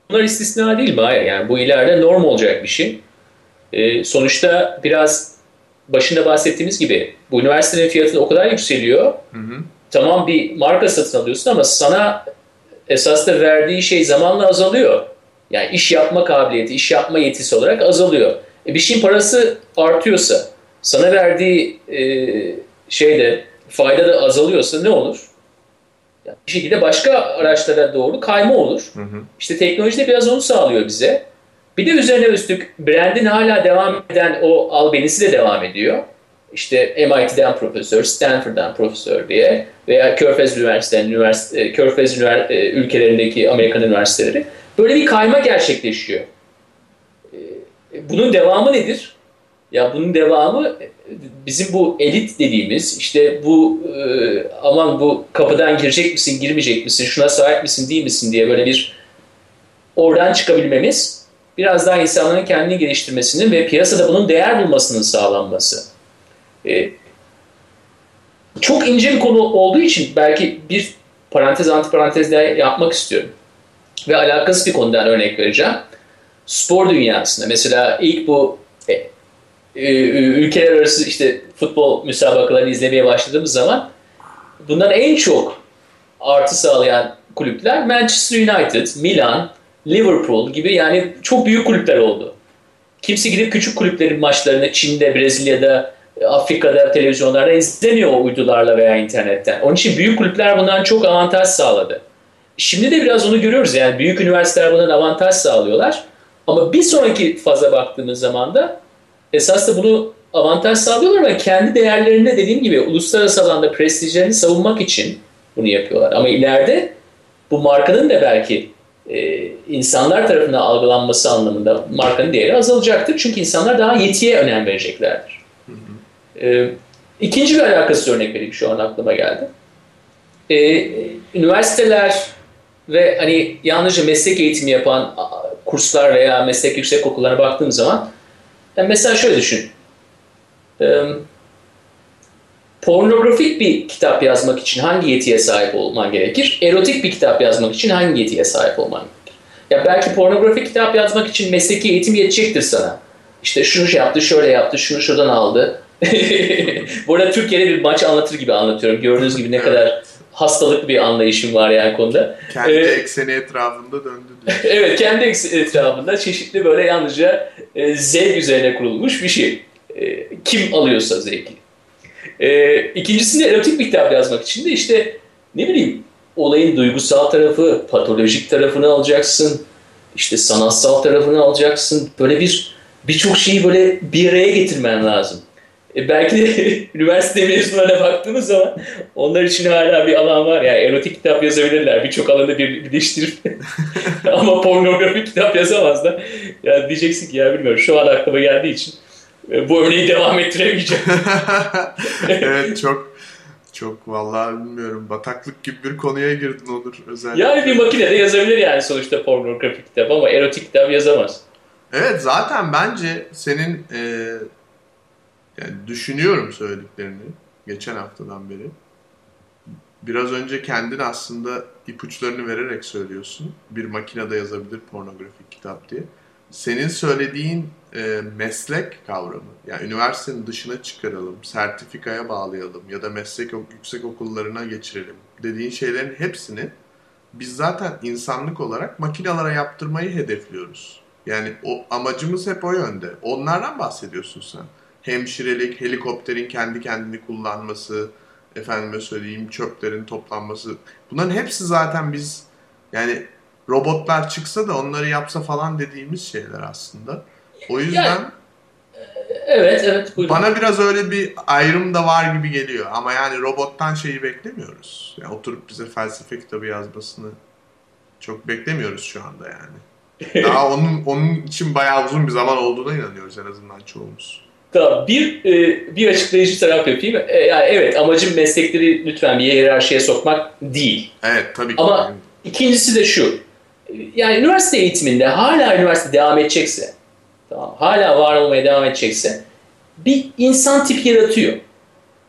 Bunlar istisna değil mi? Hayır. Yani bu ileride norm olacak bir şey. Ee, sonuçta biraz başında bahsettiğimiz gibi bu üniversitenin fiyatı o kadar yükseliyor. Hı hı. Tamam bir marka satın alıyorsun ama sana esas da verdiği şey zamanla azalıyor. Yani iş yapma kabiliyeti, iş yapma yetisi olarak azalıyor. E bir şeyin parası artıyorsa, sana verdiği e, şeyde fayda da azalıyorsa ne olur? Yani bir şekilde başka araçlara doğru kayma olur. Hı hı. İşte teknoloji de biraz onu sağlıyor bize. Bir de üzerine üstlük brandin hala devam eden o albenisi de devam ediyor işte MIT'den profesör, Stanford'dan profesör diye veya Körfez Üniversitesi'nden üniversite, Körfez üniversite, e, ülkelerindeki Amerikan üniversiteleri böyle bir kayma gerçekleşiyor. E, bunun devamı nedir? Ya bunun devamı bizim bu elit dediğimiz işte bu e, aman bu kapıdan girecek misin, girmeyecek misin, şuna sahip misin, değil misin diye böyle bir oradan çıkabilmemiz biraz daha insanların kendini geliştirmesinin ve piyasada bunun değer bulmasının sağlanması. E, çok ince bir konu olduğu için belki bir parantez antiparantez daha yapmak istiyorum. Ve alakasız bir konudan örnek vereceğim. Spor dünyasında mesela ilk bu e, e, ülkeler arası işte futbol müsabakalarını izlemeye başladığımız zaman bundan en çok artı sağlayan kulüpler Manchester United, Milan, Liverpool gibi yani çok büyük kulüpler oldu. Kimse gidip küçük kulüplerin maçlarını Çin'de, Brezilya'da, Afrika'da televizyonlarda izlemiyor o uydularla veya internetten. Onun için büyük kulüpler bundan çok avantaj sağladı. Şimdi de biraz onu görüyoruz yani büyük üniversiteler bundan avantaj sağlıyorlar. Ama bir sonraki faza baktığımız zaman da esas da bunu avantaj sağlıyorlar ama kendi değerlerini dediğim gibi uluslararası alanda prestijlerini savunmak için bunu yapıyorlar. Ama ileride bu markanın da belki e, insanlar tarafından algılanması anlamında markanın değeri azalacaktır. Çünkü insanlar daha yetiye önem vereceklerdir. E, ikinci bir alakasız örnek vereyim şu an aklıma geldi. E, üniversiteler ve hani yalnızca meslek eğitimi yapan kurslar veya meslek yüksek okullarına baktığım zaman yani mesela şöyle düşün. E, pornografik bir kitap yazmak için hangi yetiye sahip olman gerekir? Erotik bir kitap yazmak için hangi yetiye sahip olman gerekir? Ya belki pornografik kitap yazmak için mesleki eğitim yetecektir sana. İşte şunu şey yaptı, şöyle yaptı, şunu şuradan aldı. Bu arada Türkiye'de bir maç anlatır gibi anlatıyorum. Gördüğünüz gibi ne kadar hastalık bir anlayışım var yani konuda. Kendi ee, ekseni etrafında döndü. evet, kendi etrafında çeşitli böyle yalnızca e, zevk üzerine kurulmuş bir şey. E, kim alıyorsa zevki. E, ikincisinde erotik bir kitap yazmak için de işte ne bileyim olayın duygusal tarafı, patolojik tarafını alacaksın. işte sanatsal tarafını alacaksın. Böyle bir birçok şeyi böyle bir araya getirmen lazım. E belki de üniversite mezunlarına baktığımız zaman onlar için hala bir alan var. Yani erotik kitap yazabilirler. Birçok alanda bir, birleştirip ama pornografi kitap yazamazlar. Ya diyeceksin ki ya bilmiyorum şu an aklıma geldiği için e, bu örneği devam ettiremeyeceğim. evet çok çok vallahi bilmiyorum bataklık gibi bir konuya girdin olur özellikle. Yani bir makine de yazabilir yani sonuçta pornografik kitap ama erotik kitap yazamaz. Evet zaten bence senin e, yani düşünüyorum söylediklerini geçen haftadan beri. Biraz önce kendin aslında ipuçlarını vererek söylüyorsun. Bir makinede yazabilir pornografik kitap diye. Senin söylediğin e, meslek kavramı, yani üniversitenin dışına çıkaralım, sertifikaya bağlayalım ya da meslek yüksek okullarına geçirelim dediğin şeylerin hepsini biz zaten insanlık olarak makinalara yaptırmayı hedefliyoruz. Yani o amacımız hep o yönde. Onlardan bahsediyorsun sen. Hemşirelik, helikopterin kendi kendini kullanması, efendime söyleyeyim çöplerin toplanması. Bunların hepsi zaten biz yani robotlar çıksa da onları yapsa falan dediğimiz şeyler aslında. O yüzden yani, evet evet buyurun. Bana biraz öyle bir ayrım da var gibi geliyor ama yani robottan şeyi beklemiyoruz. Yani oturup bize felsefe kitabı yazmasını çok beklemiyoruz şu anda yani. Daha onun onun için bayağı uzun bir zaman olduğuna inanıyoruz en azından çoğumuz. Tamam. Bir, e, bir açıklayıcı taraf yapayım. E, yani evet amacım meslekleri lütfen bir hiyerarşiye sokmak değil. Evet tabii ki. Ama ikincisi de şu. Yani üniversite eğitiminde hala üniversite devam edecekse tamam, hala var olmaya devam edecekse bir insan tipi yaratıyor.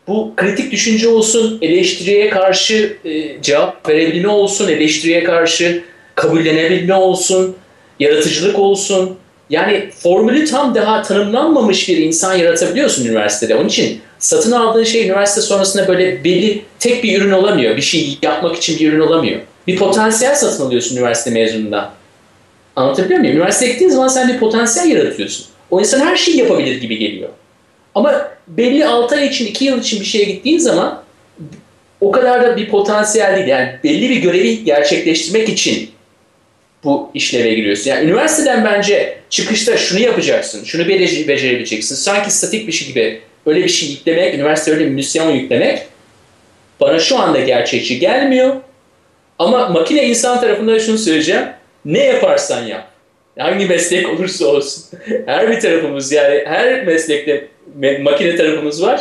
Bu kritik düşünce olsun, eleştiriye karşı e, cevap verebilme olsun, eleştiriye karşı kabullenebilme olsun, yaratıcılık olsun. Yani formülü tam daha tanımlanmamış bir insan yaratabiliyorsun üniversitede. Onun için satın aldığın şey üniversite sonrasında böyle belli tek bir ürün olamıyor. Bir şey yapmak için bir ürün olamıyor. Bir potansiyel satın alıyorsun üniversite mezunundan. Anlatabiliyor muyum? Üniversiteye gittiğin zaman sen bir potansiyel yaratıyorsun. O insan her şeyi yapabilir gibi geliyor. Ama belli 6 ay için, 2 yıl için bir şeye gittiğin zaman o kadar da bir potansiyel değil. Yani belli bir görevi gerçekleştirmek için bu işleve giriyorsun. Yani üniversiteden bence çıkışta şunu yapacaksın, şunu becerebileceksin. Sanki statik bir şey gibi öyle bir şey yüklemek, üniversite öyle bir misyon yüklemek bana şu anda gerçekçi gelmiyor. Ama makine insan tarafından şunu söyleyeceğim. Ne yaparsan yap. Hangi meslek olursa olsun. Her bir tarafımız yani her meslekte makine tarafımız var.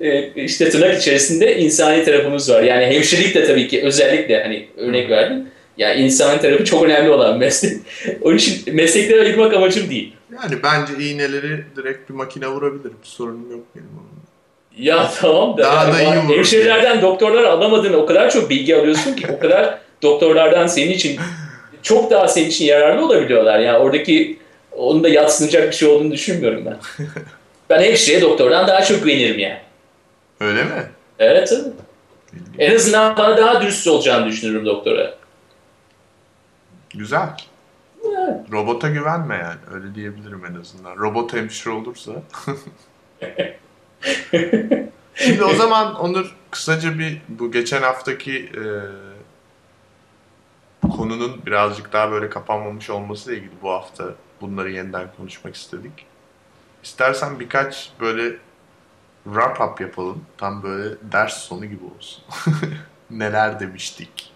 Ee, işte tırnak içerisinde insani tarafımız var. Yani hemşirelik de tabii ki özellikle hani örnek verdim. Yani insan tarafı çok önemli olan meslek. Onun için meslekleri ayırmak amacım değil. Yani bence iğneleri direkt bir makine vurabilir. Bir sorunum yok benim onunla. Ya tamam da. Daha yani da iyi vurur. Hemşirelerden doktorlar alamadığın o kadar çok bilgi alıyorsun ki o kadar doktorlardan senin için çok daha senin için yararlı olabiliyorlar. Yani oradaki onun da yatsınacak bir şey olduğunu düşünmüyorum ben. ben hemşireye doktordan daha çok güvenirim yani. Öyle mi? Evet tabii. En azından bana daha dürüst olacağını düşünürüm doktora. Güzel. Evet. Robota güvenme yani. Öyle diyebilirim en azından. Robot hemşire olursa. Şimdi o zaman Onur kısaca bir bu geçen haftaki e, konunun birazcık daha böyle kapanmamış olmasıyla ilgili bu hafta bunları yeniden konuşmak istedik. İstersen birkaç böyle wrap up yapalım. Tam böyle ders sonu gibi olsun. Neler demiştik.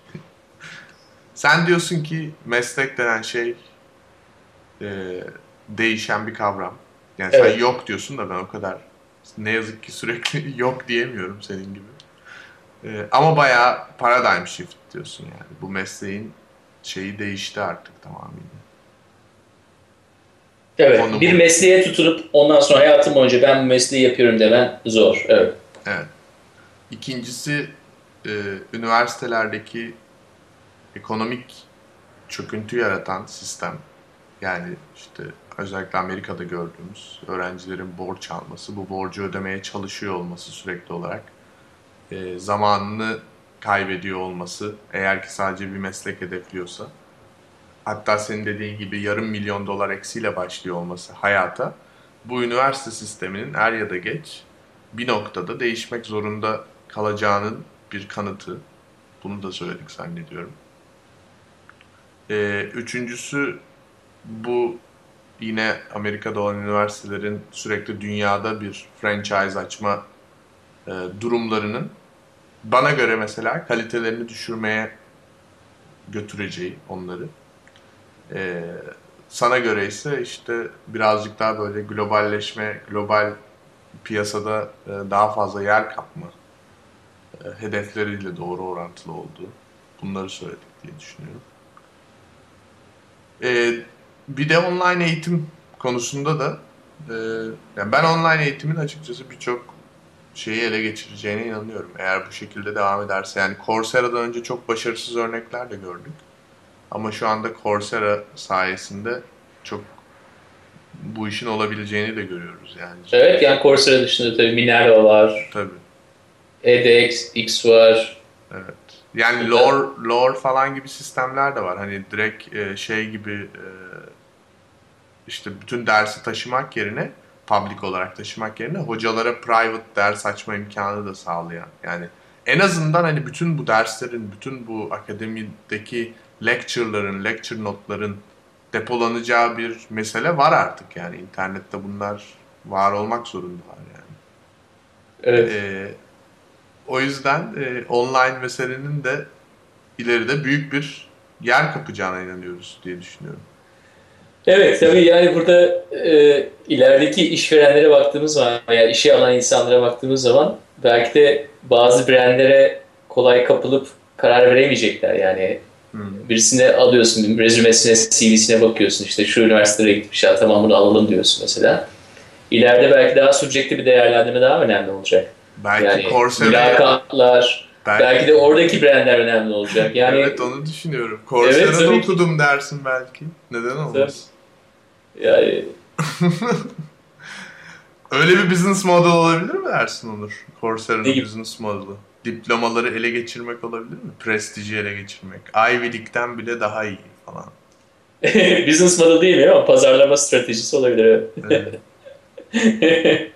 Sen diyorsun ki meslek denen şey e, değişen bir kavram. Yani Evet. sen yok diyorsun da ben o kadar ne yazık ki sürekli yok diyemiyorum senin gibi. E, ama bayağı paradigm shift diyorsun yani. Bu mesleğin şeyi değişti artık tamamıyla. Evet. Konu bir bu. mesleğe tutunup ondan sonra hayatım boyunca ben bu mesleği yapıyorum demen zor. Evet. Evet. İkincisi e, üniversitelerdeki ekonomik çöküntü yaratan sistem. Yani işte özellikle Amerika'da gördüğümüz öğrencilerin borç alması, bu borcu ödemeye çalışıyor olması sürekli olarak, e, zamanını kaybediyor olması eğer ki sadece bir meslek hedefliyorsa, hatta senin dediğin gibi yarım milyon dolar eksiyle başlıyor olması hayata, bu üniversite sisteminin er ya da geç bir noktada değişmek zorunda kalacağının bir kanıtı. Bunu da söyledik zannediyorum. Ee, üçüncüsü bu yine Amerika'da olan üniversitelerin sürekli dünyada bir franchise açma e, durumlarının bana göre mesela kalitelerini düşürmeye götüreceği onları. Ee, sana göre ise işte birazcık daha böyle globalleşme, global piyasada e, daha fazla yer kapma e, hedefleriyle doğru orantılı olduğu. Bunları söyledik diye düşünüyorum. E, bir de online eğitim konusunda da e, yani ben online eğitimin açıkçası birçok şeyi ele geçireceğine inanıyorum. Eğer bu şekilde devam ederse. Yani Coursera'dan önce çok başarısız örnekler de gördük. Ama şu anda Coursera sayesinde çok bu işin olabileceğini de görüyoruz yani. Evet yani Coursera dışında tabii Minerva var, Tabii. edX, X var. Evet. Yani lore, lore falan gibi sistemler de var. Hani direkt e, şey gibi e, işte bütün dersi taşımak yerine public olarak taşımak yerine hocalara private ders açma imkanı da sağlayan. Yani en azından hani bütün bu derslerin, bütün bu akademideki lecture'ların, lecture notların depolanacağı bir mesele var artık yani. internette bunlar var olmak zorundalar yani. Evet. Ee, o yüzden e, online meselenin de ileride büyük bir yer kapacağına inanıyoruz diye düşünüyorum. Evet tabii yani burada e, ilerideki işverenlere baktığımız zaman yani işe alan insanlara baktığımız zaman belki de bazı brandlere kolay kapılıp karar veremeyecekler yani. Hmm. Birisine alıyorsun, rezümesine, CV'sine bakıyorsun işte şu üniversiteye gitmiş ya tamam bunu alalım diyorsun mesela. İleride belki daha subjektif bir değerlendirme daha önemli olacak. Belki Yani Coursera'ya mülakatlar, belki, belki de oradaki brandler önemli olacak. Yani evet onu düşünüyorum. Tabii ki. okudum dersin belki. Neden olmaz? yani Öyle bir business model olabilir mi dersin Onur? Gibi? business model'ı. Diplomaları ele geçirmek olabilir mi? Prestiji ele geçirmek. Ivy League'den bile daha iyi falan. business model değil ama pazarlama stratejisi olabilir. evet. Evet.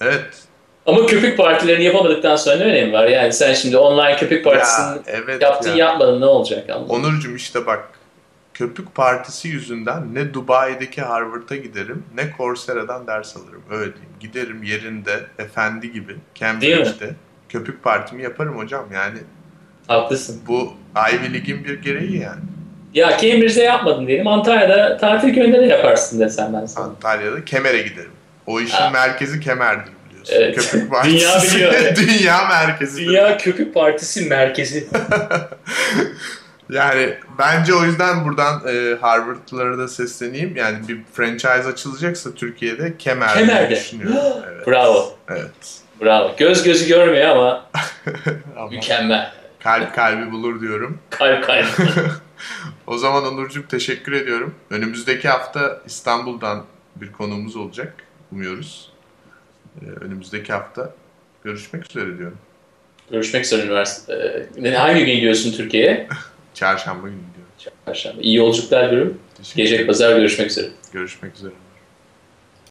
evet. Ama köpük partilerini yapamadıktan sonra ne önemi var? Yani sen şimdi online köpük partisini Ya, evet yaptın ya. yapmadın ne olacak? Anladın mı? Onurcuğum işte bak köpük partisi yüzünden ne Dubai'deki Harvard'a giderim ne Coursera'dan ders alırım. Öyle diyeyim. Giderim yerinde efendi gibi Cambridge'de köpük partimi yaparım hocam. Yani Haklısın. bu Ivy League'in bir gereği yani. Ya Cambridge'de yapmadın diyelim. Antalya'da tatil köyünde de yaparsın desem ben sana. Antalya'da Kemer'e giderim. O işin Ha. merkezi Kemer'dir biliyorsun. Evet. Köpük partisi. Dünya biliyor, evet. Dünya merkezi. Dünya Köpük Partisi merkezi. Yani bence o yüzden buradan e, Harvard'lara da sesleneyim. Yani bir franchise açılacaksa Türkiye'de Kemer diye Kemer'de. düşünüyorum. Evet. Bravo. Evet. Bravo. Göz gözü görmüyor ama Ama mükemmel. kalp kalbi bulur diyorum. Kalp kalp. O zaman Onurcuğum teşekkür ediyorum. Önümüzdeki hafta İstanbul'dan bir konuğumuz olacak. Umuyoruz. E, önümüzdeki hafta görüşmek üzere diyorum. Görüşmek üzere üniversite. Ee, Hangi gün gidiyorsun Türkiye'ye? Çarşamba günü diyorum. Çarşamba. İyi yolculuklar diyorum. Gece pazar görüşmek üzere. Görüşmek üzere.